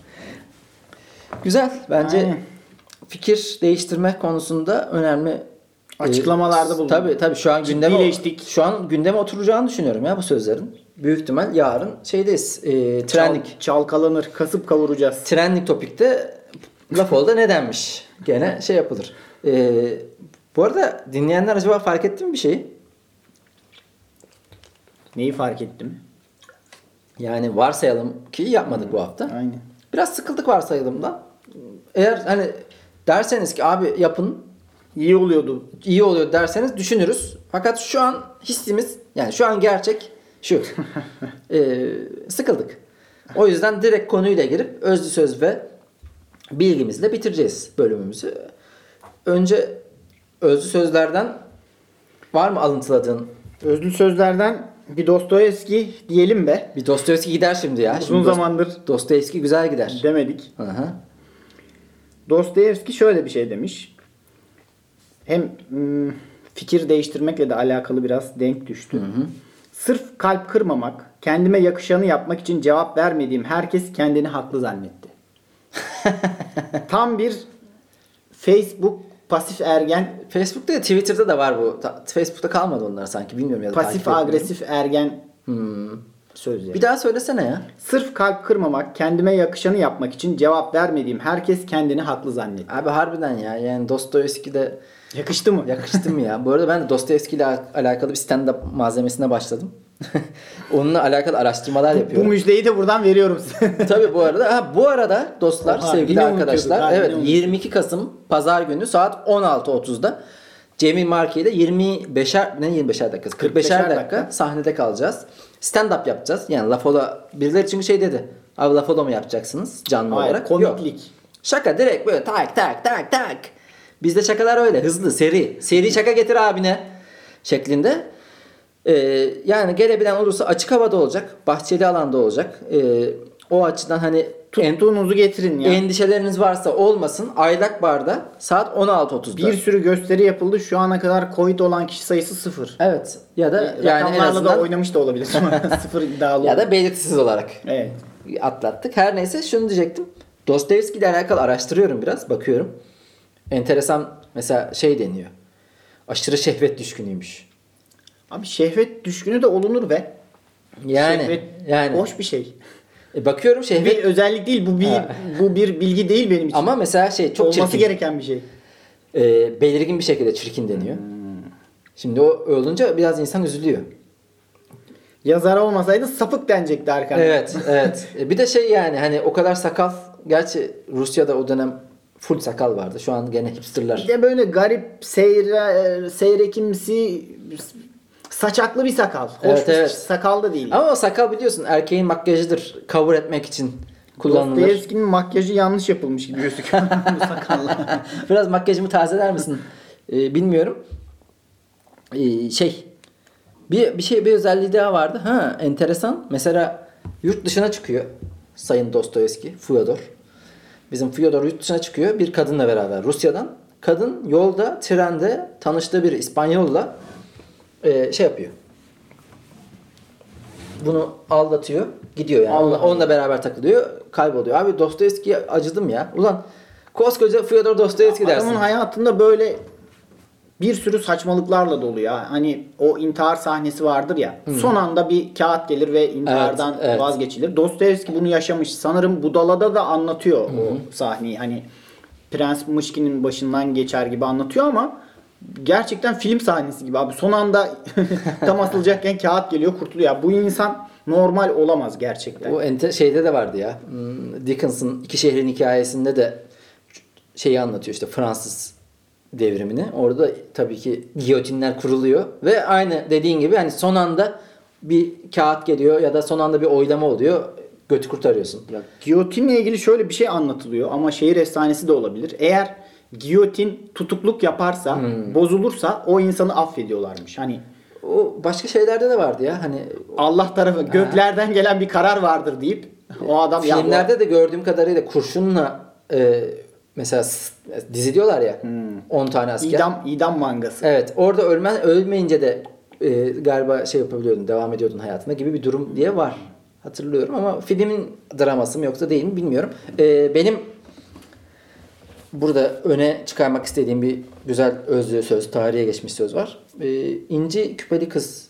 Güzel. Bence Aynen. fikir değiştirme konusunda önemli Açıklamalarda e, bulundun. Tabii tabii şu an gündeme şu an gündeme oturacağını düşünüyorum ya bu sözlerin. Büyük ihtimal yarın şeydeyiz. E, trending. Çal- çalkalanır, kasıp kavuracağız. Trending topikte laf oldu ne denmiş? Gene şey yapılır. Ee, bu arada dinleyenler acaba fark etti mi bir şeyi? Neyi fark ettim? Yani varsayalım ki yapmadık bu hafta. Aynen. Biraz sıkıldık varsayalımdan. Eğer hani derseniz ki abi yapın İyi oluyordu. iyi oluyor derseniz düşünürüz. Fakat şu an hissimiz yani şu an gerçek şu. Ee, sıkıldık. O yüzden direkt konuyla girip özlü söz ve bilgimizle bitireceğiz bölümümüzü. Önce özlü sözlerden var mı alıntıladığın? Özlü sözlerden bir Dostoyevski diyelim be. Bir Dostoyevski gider şimdi ya. Uzun Şimdi zamandır Dostoyevski güzel gider. demedik. Hı hı. Dostoyevski şöyle bir şey demiş. Hem hmm, fikir değiştirmekle de alakalı biraz denk düştü. Sırf kalp kırmamak, kendime yakışanı yapmak için cevap vermediğim herkes kendini haklı zannetti. Tam bir Facebook pasif ergen, Facebook'ta da Twitter'da da var bu. Ta- Facebook'ta kalmadı onlar sanki bilmiyorum ya da pasif agresif ergen Hmm. Sözleri. Bir daha söylesene ya. Sırf kalp kırmamak, kendime yakışanı yapmak için cevap vermediğim herkes kendini haklı zannetti. Abi harbiden ya. Yani Dostoyevski de Yakıştı mı? yakıştı mı ya? Bu arada ben de Dostoyevski ile al- alakalı bir stand-up malzemesine başladım. Onunla alakalı araştırmalar Bu yapıyorum. müjdeyi de buradan veriyorum size. Tabii bu arada ha, bu arada dostlar Oha, sevgili arkadaşlar ha, evet yine unutuyorduk. 22 Kasım pazar günü saat 16.30'da Cemil Marki ile 25'er ne 25'er dakikası 45'er 45'er dakika, dakika. sahnede kalacağız. Stand up yapacağız. Yani Lafola birileri çünkü şey dedi. Abi Lafola mı yapacaksınız canlı Hayır, olarak? Yok. komiklik. Şaka direkt böyle tak tak tak tak. Bizde şakalar öyle hızlı seri. Seri şaka getir abine şeklinde. Ee, yani gelebilen olursa açık havada olacak. Bahçeli alanda olacak. Ee, o açıdan hani Tuttuğunuzu getirin ya. endişeleriniz varsa olmasın. Aylak Bar'da saat 16.30'da. Bir sürü gösteri yapıldı. Şu ana kadar Covid olan kişi sayısı sıfır. Evet. Ya da yani en Rakamlarla azından da oynamış da olabilir. sıfır iddialı. ya da belirtisiz olarak Evet. atlattık. Her neyse şunu diyecektim. Dostoyevski ile alakalı araştırıyorum biraz. Bakıyorum. Enteresan mesela şey deniyor. Aşırı şehvet düşkünüymüş. Abi şehvet düşkünü de olunur be. Yani Şehvet yani hoş bir şey. E, bakıyorum Bir şehvet özellik değil bu bir Ha. bu bir bilgi değil benim için. ama mesela şey çok Olması çirkin. gereken bir şey. E, belirgin bir şekilde çirkin deniyor. Hmm. Şimdi o olunca biraz insan üzülüyor. Yazar olmasaydı sapık denecekti arkadaşlar. Evet, evet. E, bir de şey yani hani o kadar sakal. Gerçi Rusya'da o dönem full sakal vardı. Şu an gene hipsterlar. Bir de böyle garip seyre, seyrekimsi saçaklı bir sakal. Hoş Evet, bir evet. sakal da değil. Ama sakal biliyorsun erkeğin makyajıdır. Cover etmek için kullanılır. Dostoyevski'nin makyajı yanlış yapılmış gibi gözüküyor bu sakalla. Biraz makyajımı tazeler misin? Ee, bilmiyorum. Ee, şey bir bir şey bir özelliği daha vardı. Ha enteresan. Mesela yurt dışına çıkıyor Sayın Dostoyevski, Fyodor. Bizim Fyodor yurt dışına çıkıyor bir kadınla beraber Rusya'dan. Kadın yolda, trende tanıştığı bir İspanyolla e, şey yapıyor. Bunu aldatıyor. Gidiyor yani. Allah onunla, onunla beraber takılıyor. Kayboluyor. Abi Dostoyevski'ye acıdım ya. Ulan koskoca Fyodor Dostoyevski dersin. Adamın hayatında böyle bir sürü saçmalıklarla dolu ya. Hani o intihar sahnesi vardır ya. Son anda bir kağıt gelir ve intihardan Evet, evet. vazgeçilir. Dostoyevski bunu yaşamış. Sanırım Budala'da da anlatıyor o sahneyi. Hani Prens Mışkin'in başından geçer gibi anlatıyor ama gerçekten film sahnesi gibi abi. Son anda tam asılacakken kağıt geliyor kurtuluyor. Ya Bu insan normal olamaz gerçekten. O ente şeyde de vardı ya. Hmm, Dickens'ın iki şehrin hikayesinde de şeyi anlatıyor işte Fransız devrimini. Orada tabii ki giyotinler kuruluyor ve aynı dediğin gibi hani son anda bir kağıt geliyor ya da son anda bir oylama oluyor. Götü kurtarıyorsun. Ya, giyotinle ilgili şöyle bir şey anlatılıyor ama şehir efsanesi de olabilir. Eğer giyotin tutukluk yaparsa, bozulursa o insanı affediyorlarmış. Hani O başka şeylerde de vardı ya. Hani Allah tarafı göklerden gelen bir karar vardır deyip o adam ya bu- filmlerde de gördüğüm kadarıyla kurşunla e, mesela s- diziliyorlar ya 10 tane asker. idam idam mangası. Evet orada ölmen ölmeyince de e, galiba şey yapabiliyordun devam ediyordun hayatına gibi bir durum diye var. Hatırlıyorum ama filmin draması mı yoksa değil mi bilmiyorum. E, benim burada öne çıkarmak istediğim bir güzel özlü söz, tarihe geçmiş söz var. E, İnci Küpeli Kız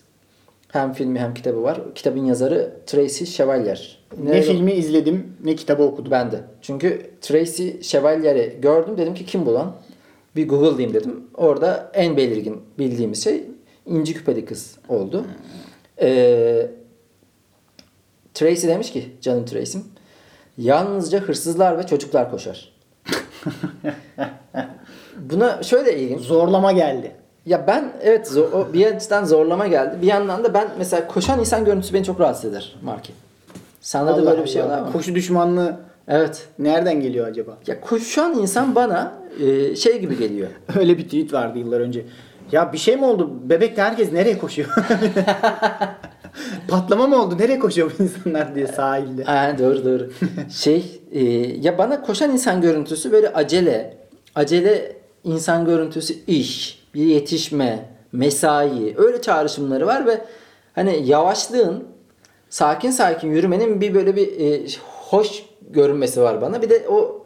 hem filmi hem kitabı var. Kitabın yazarı Tracy Chevalier. Ne Nerede- filmi izledim ne kitabı okudum. ben de. Çünkü Tracy Chevalier'i gördüm. Dedim ki kim bu lan? Bir Google'layayım dedim. Orada en belirgin bildiğimiz şey İnci Küpeli Kız oldu. Ee, Tracy demiş ki canım Tracy'm yalnızca hırsızlar ve çocuklar koşar. Buna şöyle ilginç. Zorlama geldi. Ya ben evet zor, o bir açıdan zorlama geldi. Bir yandan da ben mesela koşan insan görüntüsü beni çok rahatsız eder Marki. Sende de böyle bir şey var mı? Koşu düşmanlığı Evet. nereden geliyor acaba? Ya koşan insan bana e, şey gibi geliyor. Öyle bir tweet vardı yıllar önce. Ya bir şey mi oldu? Bebekte herkes nereye koşuyor? Patlama mı oldu? Nereye koşuyor bu insanlar diye sahilde. Ha, doğru doğru. şey e, ya bana koşan insan görüntüsü böyle acele, acele insan görüntüsü iş, bir yetişme, mesai öyle çağrışımları var ve hani yavaşlığın sakin sakin yürümenin bir böyle bir e, hoş görünmesi var bana. Bir de o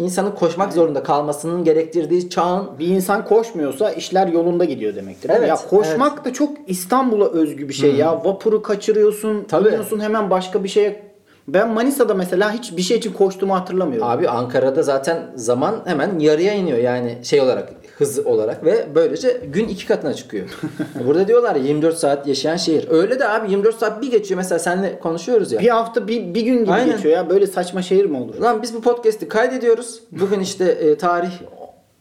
insanın koşmak zorunda kalmasının gerektirdiği çağın Bir insan koşmuyorsa işler yolunda gidiyor demektir. Evet, ya koşmak da çok İstanbul'a özgü bir şey ya. Vapuru kaçırıyorsun, Tabii. hemen başka bir şeye. Ben Manisa'da mesela hiç bir şey için koştuğumu hatırlamıyorum. Abi Ankara'da zaten zaman hemen yarıya iniyor yani şey olarak hız olarak ve böylece gün iki katına çıkıyor. Burada diyorlar ya 24 saat yaşayan şehir. Öyle de abi 24 saat bir geçiyor mesela seninle konuşuyoruz ya. Bir hafta bir, bir gün gibi Aynen. geçiyor ya. Böyle saçma şehir mi olur? Lan biz bu podcast'i kaydediyoruz. Bugün işte e, tarih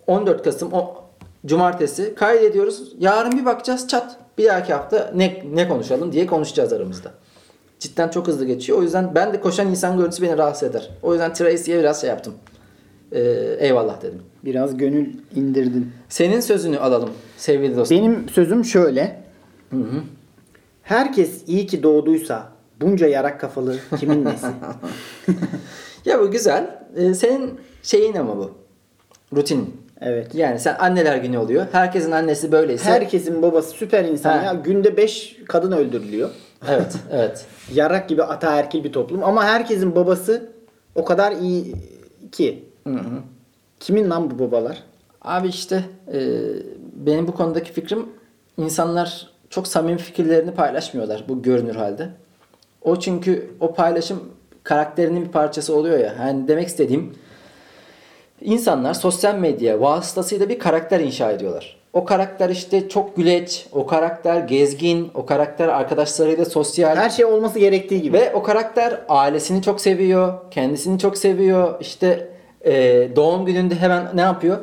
14 Kasım o cumartesi kaydediyoruz. Yarın bir bakacağız çat. Bir dahaki hafta ne ne konuşalım diye konuşacağız aramızda. Cidden çok hızlı geçiyor. O yüzden ben de koşan insan görüntüsü beni rahatsız eder. O yüzden Tracy'ye biraz şey yaptım. Ee, eyvallah dedim. Biraz gönül indirdin. Senin sözünü alalım sevgili dostum. Benim sözüm şöyle. Herkes iyi ki doğduysa bunca yarak kafalı kimin nesi? Ya bu güzel. Ee, senin şeyin ama bu. Rutin. Evet. Yani sen anneler günü oluyor. Herkesin annesi böyleyse. Herkesin babası süper insan Ha. ya. Günde 5 kadın öldürülüyor. Evet, evet. Yarak gibi ataerkil bir toplum ama herkesin babası o kadar iyi ki. Hı hı. Kimin lan bu babalar? Abi işte e, benim bu konudaki fikrim insanlar çok samimi fikirlerini paylaşmıyorlar bu görünür halde. O çünkü o paylaşım karakterinin bir parçası oluyor ya. Yani demek istediğim insanlar sosyal medya vasıtasıyla bir karakter inşa ediyorlar. O karakter işte çok güleç, o karakter gezgin, o karakter arkadaşlarıyla sosyal. Her şey olması gerektiği gibi. Ve o karakter ailesini çok seviyor, kendisini çok seviyor. İşte e, doğum gününde hemen ne yapıyor?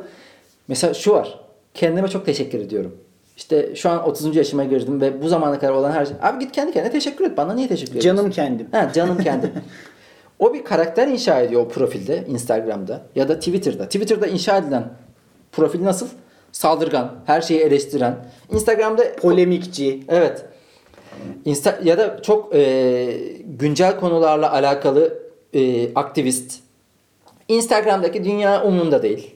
Mesela şu var. Kendime çok teşekkür ediyorum. İşte şu an 30. yaşıma girdim ve bu zamana kadar olan her şey. Abi git kendi kendine teşekkür et. Bana niye teşekkür ediyorsun? Canım kendim. Ha, canım kendim. o bir karakter inşa ediyor o profilde Instagram'da ya da Twitter'da. Twitter'da inşa edilen profil nasıl? Saldırgan, her şeyi eleştiren. Instagram'da Polemikçi. Evet. Insta ya da çok e, güncel konularla alakalı e, aktivist. Instagram'daki dünya umurunda değil.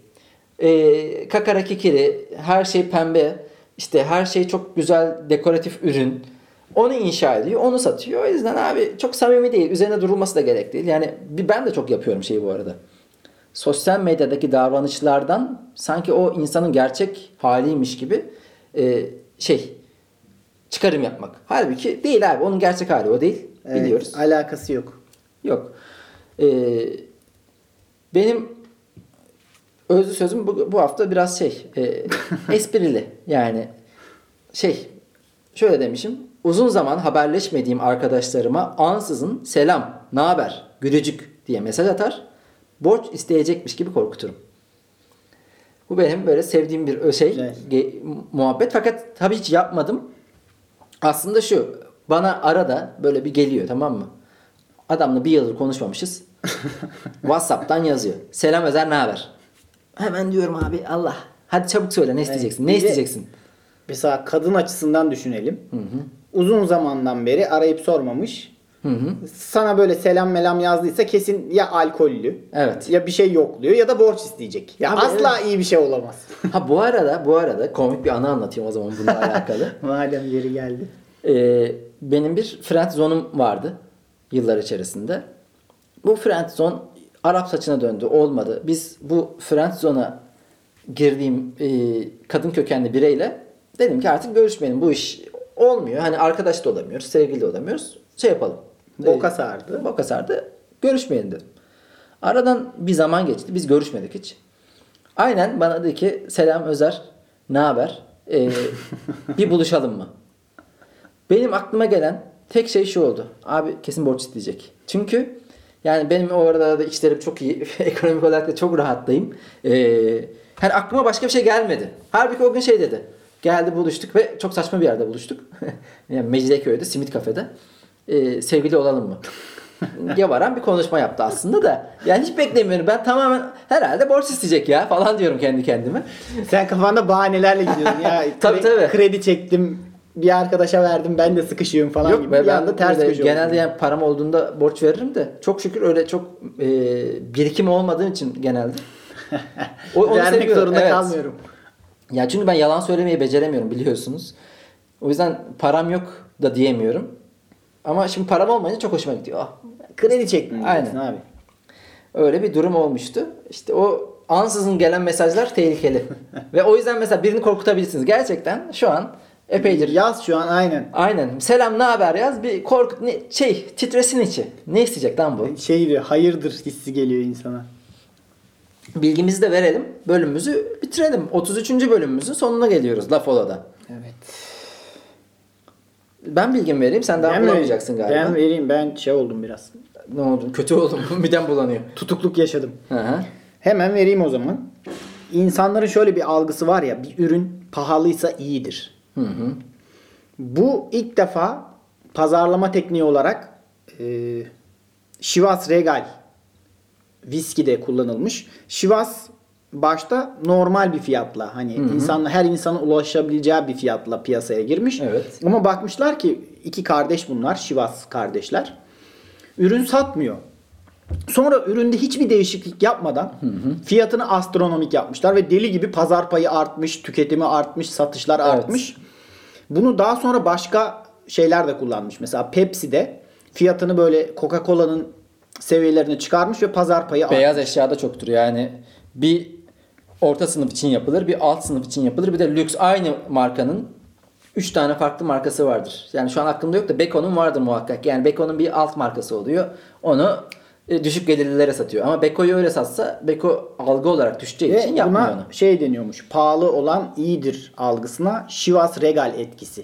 E, kakara kikiri, her şey pembe, işte her şey çok güzel dekoratif ürün. Onu inşa ediyor, onu satıyor. O yüzden abi çok samimi değil. Üzerine durulması da gerek değil. Yani ben de çok yapıyorum şeyi bu arada. Sosyal medyadaki davranışlardan sanki o insanın gerçek haliymiş gibi e, şey çıkarım yapmak. Halbuki değil abi. Onun gerçek hali o değil. Evet, Biliyoruz. Alakası yok. Yok. Ee, benim özlü sözüm bu, bu hafta biraz şey e, esprili. Yani şey şöyle demişim. Uzun zaman haberleşmediğim arkadaşlarıma ansızın selam, ne haber, gülücük diye mesaj atar. Borç isteyecekmiş gibi korkuturum. Bu benim böyle sevdiğim bir şey, ge- muhabbet. Fakat tabii hiç yapmadım. Aslında şu, bana arada böyle bir geliyor tamam mı? Adamla bir yıldır konuşmamışız. WhatsApp'tan yazıyor. Selam Özer ne haber? Hemen diyorum abi Allah. Hadi çabuk söyle ne isteyeceksin? Ne Bir de- isteyeceksin? Mesela kadın açısından düşünelim. Uzun zamandan beri arayıp sormamış. Hı hı. Sana böyle selam melam yazdıysa kesin ya alkollü. Evet. Ya bir şey yokluyor ya da borç isteyecek. Ya Abi asla iyi bir şey olamaz. Ha bu arada bu arada komik bir anı anlatayım o zaman bununla alakalı. Madem yeri geldi. Ee, benim bir friend zone'um vardı yıllar içerisinde. Bu friend zone Arap saçına döndü. Olmadı. Biz bu friend zone'a girdiğim e, kadın kökenli bireyle dedim ki artık görüşmeyelim. Bu iş olmuyor. Hani arkadaş da olamıyoruz, sevgili de olamıyoruz. Şey yapalım. Boka Ee, sardı. Boka sardı. Görüşmeyelim dedim. Aradan bir zaman geçti. Biz görüşmedik hiç. Aynen bana dedi ki selam Özer. Ne haber? Ee, bir buluşalım mı? Benim aklıma gelen tek şey şu oldu. Abi kesin borç isteyecek. Çünkü yani benim o arada da işlerim çok iyi. Ekonomik olarak da çok rahatlayayım. Ee, hani aklıma başka bir şey gelmedi. Halbuki o gün şey dedi. Geldi buluştuk ve çok saçma bir yerde buluştuk. yani Mecidiyeköy'de, Simit Kafe'de. Ee, sevgili olalım mı? Yavaran bir konuşma yaptı aslında da. Yani hiç beklemiyorum. Ben tamamen herhalde borç isteyecek ya falan diyorum kendi kendime. Sen kafanda bahanelerle gidiyorsun ya. Tabii, tabii. Kredi çektim. Bir arkadaşa verdim ben de sıkışıyorum falan Yok gibi. be bir ben anda ters köşe genelde oldum. yani param olduğunda borç veririm de çok şükür öyle çok e, birikim olmadığım için genelde. O- onu Vermek seviyorum, zorunda evet. kalmıyorum. Ya çünkü ben yalan söylemeyi beceremiyorum biliyorsunuz. O yüzden param yok da diyemiyorum. Ama şimdi param olmayınca çok hoşuma gidiyor. Ah, Kredi çektim Aynen. abi. Öyle bir durum olmuştu. İşte o ansızın gelen mesajlar tehlikeli. Ve o yüzden mesela birini korkutabilirsiniz. Gerçekten şu an epeydir Yaz şu an aynen. Aynen. Selam ne haber yaz. Bir korku ne, şey titresin içi. Ne isteyecek lan bu? Şey diyor hayırdır hissi geliyor insana. Bilgimizi de verelim. Bölümümüzü bitirelim. 33. bölümümüzün sonuna geliyoruz La Follow'da. Evet. Ben bilgimi vereyim. Sen daha Ben bulamayacaksın galiba. Ben vereyim ben şey oldum biraz. Ne oldu? Kötü oldum. Midem bulanıyor. Tutukluk yaşadım. Hı hı. Hemen vereyim o zaman. İnsanların şöyle bir algısı var ya bir ürün pahalıysa iyidir. Hı hı. Bu ilk defa pazarlama tekniği olarak e, Chivas Regal viskide kullanılmış. Chivas başta normal bir fiyatla hani insanla her insana ulaşabileceği bir fiyatla piyasaya girmiş. Evet. Ama bakmışlar ki iki kardeş bunlar Chivas kardeşler. Ürün satmıyor. Sonra üründe hiçbir değişiklik yapmadan fiyatını astronomik yapmışlar ve deli gibi pazar payı artmış, tüketimi artmış, satışlar Evet. artmış. Bunu daha sonra başka şeyler de kullanmış. Mesela Pepsi de fiyatını böyle Coca-Cola'nın seviyelerine çıkarmış ve pazar payı artmış. Beyaz eşyada çoktur. Yani bir orta sınıf için yapılır, bir alt sınıf için yapılır. Bir de lüks aynı markanın 3 tane farklı markası vardır. Yani şu an aklımda yok da Beko'nun vardır muhakkak. Yani Beko'nun bir alt markası oluyor. Onu düşük gelirlilere satıyor. Ama Beko'yu öyle satsa Beko algı olarak düşeceği için Ve yapmıyor buna onu. şey deniyormuş. Pahalı olan iyidir algısına Chivas Regal etkisi.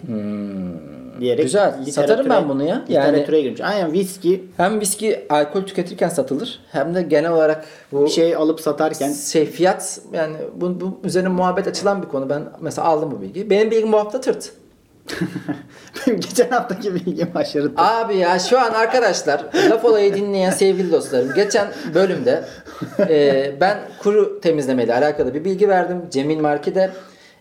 Diyerek Hmm. Güzel. Satarım ben bunu ya. Yani- Literatüre girmiş. Aynen viski Hem viski alkol tüketirken satılır hem de genel olarak bu bir şey alıp satarken şey fiyat yani bu, bu üzerine muhabbet açılan bir konu. Ben mesela aldım bu bilgiyi. Benim bilgim bu hafta tırt. Benim geçen haftaki bilgim aşırı Abi ya şu an arkadaşlar laf olayı dinleyen sevgili dostlarım geçen bölümde e, ben kuru temizlemeyle alakalı bir bilgi verdim. Cemil Marki'de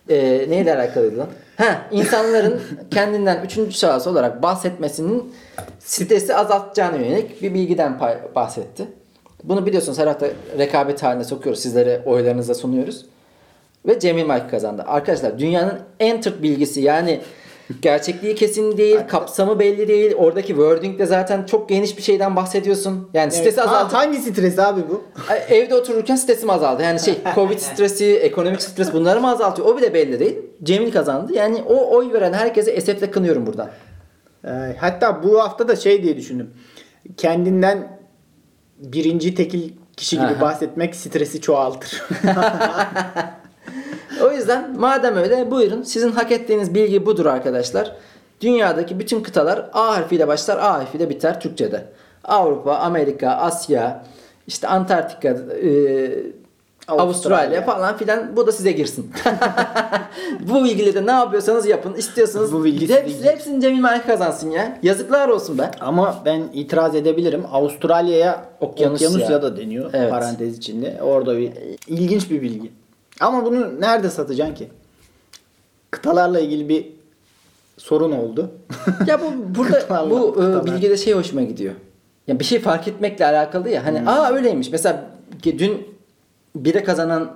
e, neyle alakalıydı lan? Ha, insanların kendinden üçüncü şahıs olarak bahsetmesinin stresi azaltacağına yönelik bir bilgiden bahsetti. Bunu biliyorsunuz her hafta rekabet haline sokuyoruz. Sizlere oylarınızla sunuyoruz. Ve Cemil Marki kazandı. Arkadaşlar dünyanın en tırt bilgisi yani gerçekliği kesin değil, kapsamı belli değil. Oradaki wording de zaten çok geniş bir şeyden bahsediyorsun. Yani stresi Evet. Ha, hangi stres abi bu? evde otururken stresim azaldı. Yani şey Covid stresi, ekonomik stres bunları mı azaltıyor? O bile belli değil. Cemil kazandı. Yani o oy veren herkese esefle kınıyorum buradan. Ee, hatta bu hafta da şey diye düşündüm. Kendinden birinci tekil kişi gibi Aha. bahsetmek stresi çoğaltır. O yüzden madem öyle buyurun sizin hak ettiğiniz bilgi budur arkadaşlar. Dünyadaki bütün kıtalar A harfiyle başlar A harfiyle biter Türkçe'de. Avrupa, Amerika, Asya, işte Antarktika, e, Avustralya. Avustralya. falan filan bu da size girsin. bu bilgiyle de ne yapıyorsanız yapın. İstiyorsanız Bu bilgi hepsi, hepsini Cemil Malik kazansın ya. Yazıklar olsun be. Ama ben itiraz edebilirim. Avustralya'ya Okyanusya. Okyanusya da deniyor Evet. parantez içinde. Orada bir ilginç bir bilgi. Ama bunu nerede satacaksın ki? Kıtalarla ilgili bir sorun oldu. Ya bu burada Kıtalar, bu e, kıtalar. bilgide şey hoşuma gidiyor. Ya bir şey fark etmekle alakalı ya. Hmm. Hani aa öyleymiş. Mesela dün bire kazanan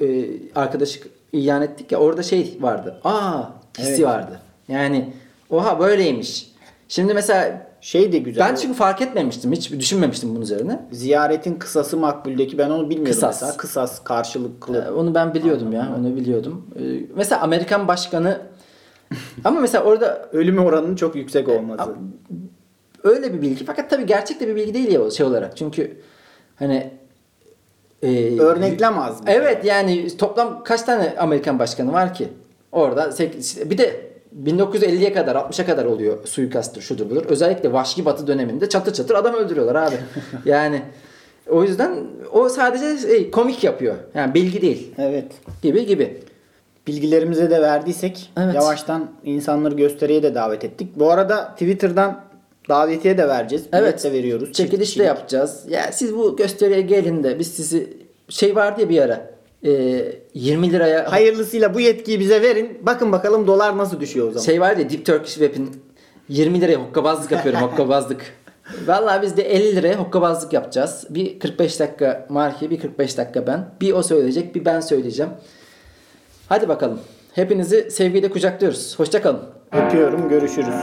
e, arkadaşı ilan ettik ya orada şey vardı. Aa hissi Evet. vardı. Yani oha böyleymiş. Şimdi mesela Şey de güzel. ben çünkü fark etmemiştim. Hiç düşünmemiştim bunun üzerine. Ziyaretin kısası makbuldeki ben onu bilmiyordum Kısas. mesela. Kısas karşılıklı. Ee, Onu ben biliyordum ya. Onu biliyordum. Ee, Mesela Amerikan başkanı ama mesela orada Ölüm oranının çok yüksek olması. öyle bir bilgi fakat tabii gerçek de bir bilgi değil ya o şey olarak. Çünkü hani e, Örneklem az. mı? Evet yani toplam kaç tane Amerikan başkanı var ki? Orada bir de 1950'ye kadar 60'a kadar oluyor suikasttır şudur budur. Özellikle Vahşi Batı döneminde çatır çatır adam öldürüyorlar abi. yani o yüzden o sadece şey, komik yapıyor. Yani bilgi değil Evet. gibi gibi. Bilgilerimize de verdiysek Evet. yavaştan insanları gösteriye de davet ettik. Bu arada Twitter'dan davetiye de vereceğiz. Bilet Evet. de veriyoruz. Çekiliş de yapacağız. Ya siz bu gösteriye gelin de biz sizi şey vardı ya bir ara. E, 20 liraya Hayırlısıyla bu yetkiyi bize verin. Bakın bakalım dolar nasıl düşüyor o zaman. şey vardı ya Deep Turkish Web'in 20 liraya hokkabazlık yapıyorum hokkabazlık. Vallahi biz de 50 liraya hokkabazlık yapacağız. Bir 45 dakika Marki, bir 45 dakika ben. Bir o söyleyecek, bir ben söyleyeceğim. Hadi bakalım. Hepinizi sevgiyle kucaklıyoruz. Hoşçakalın. Öpüyorum. Görüşürüz.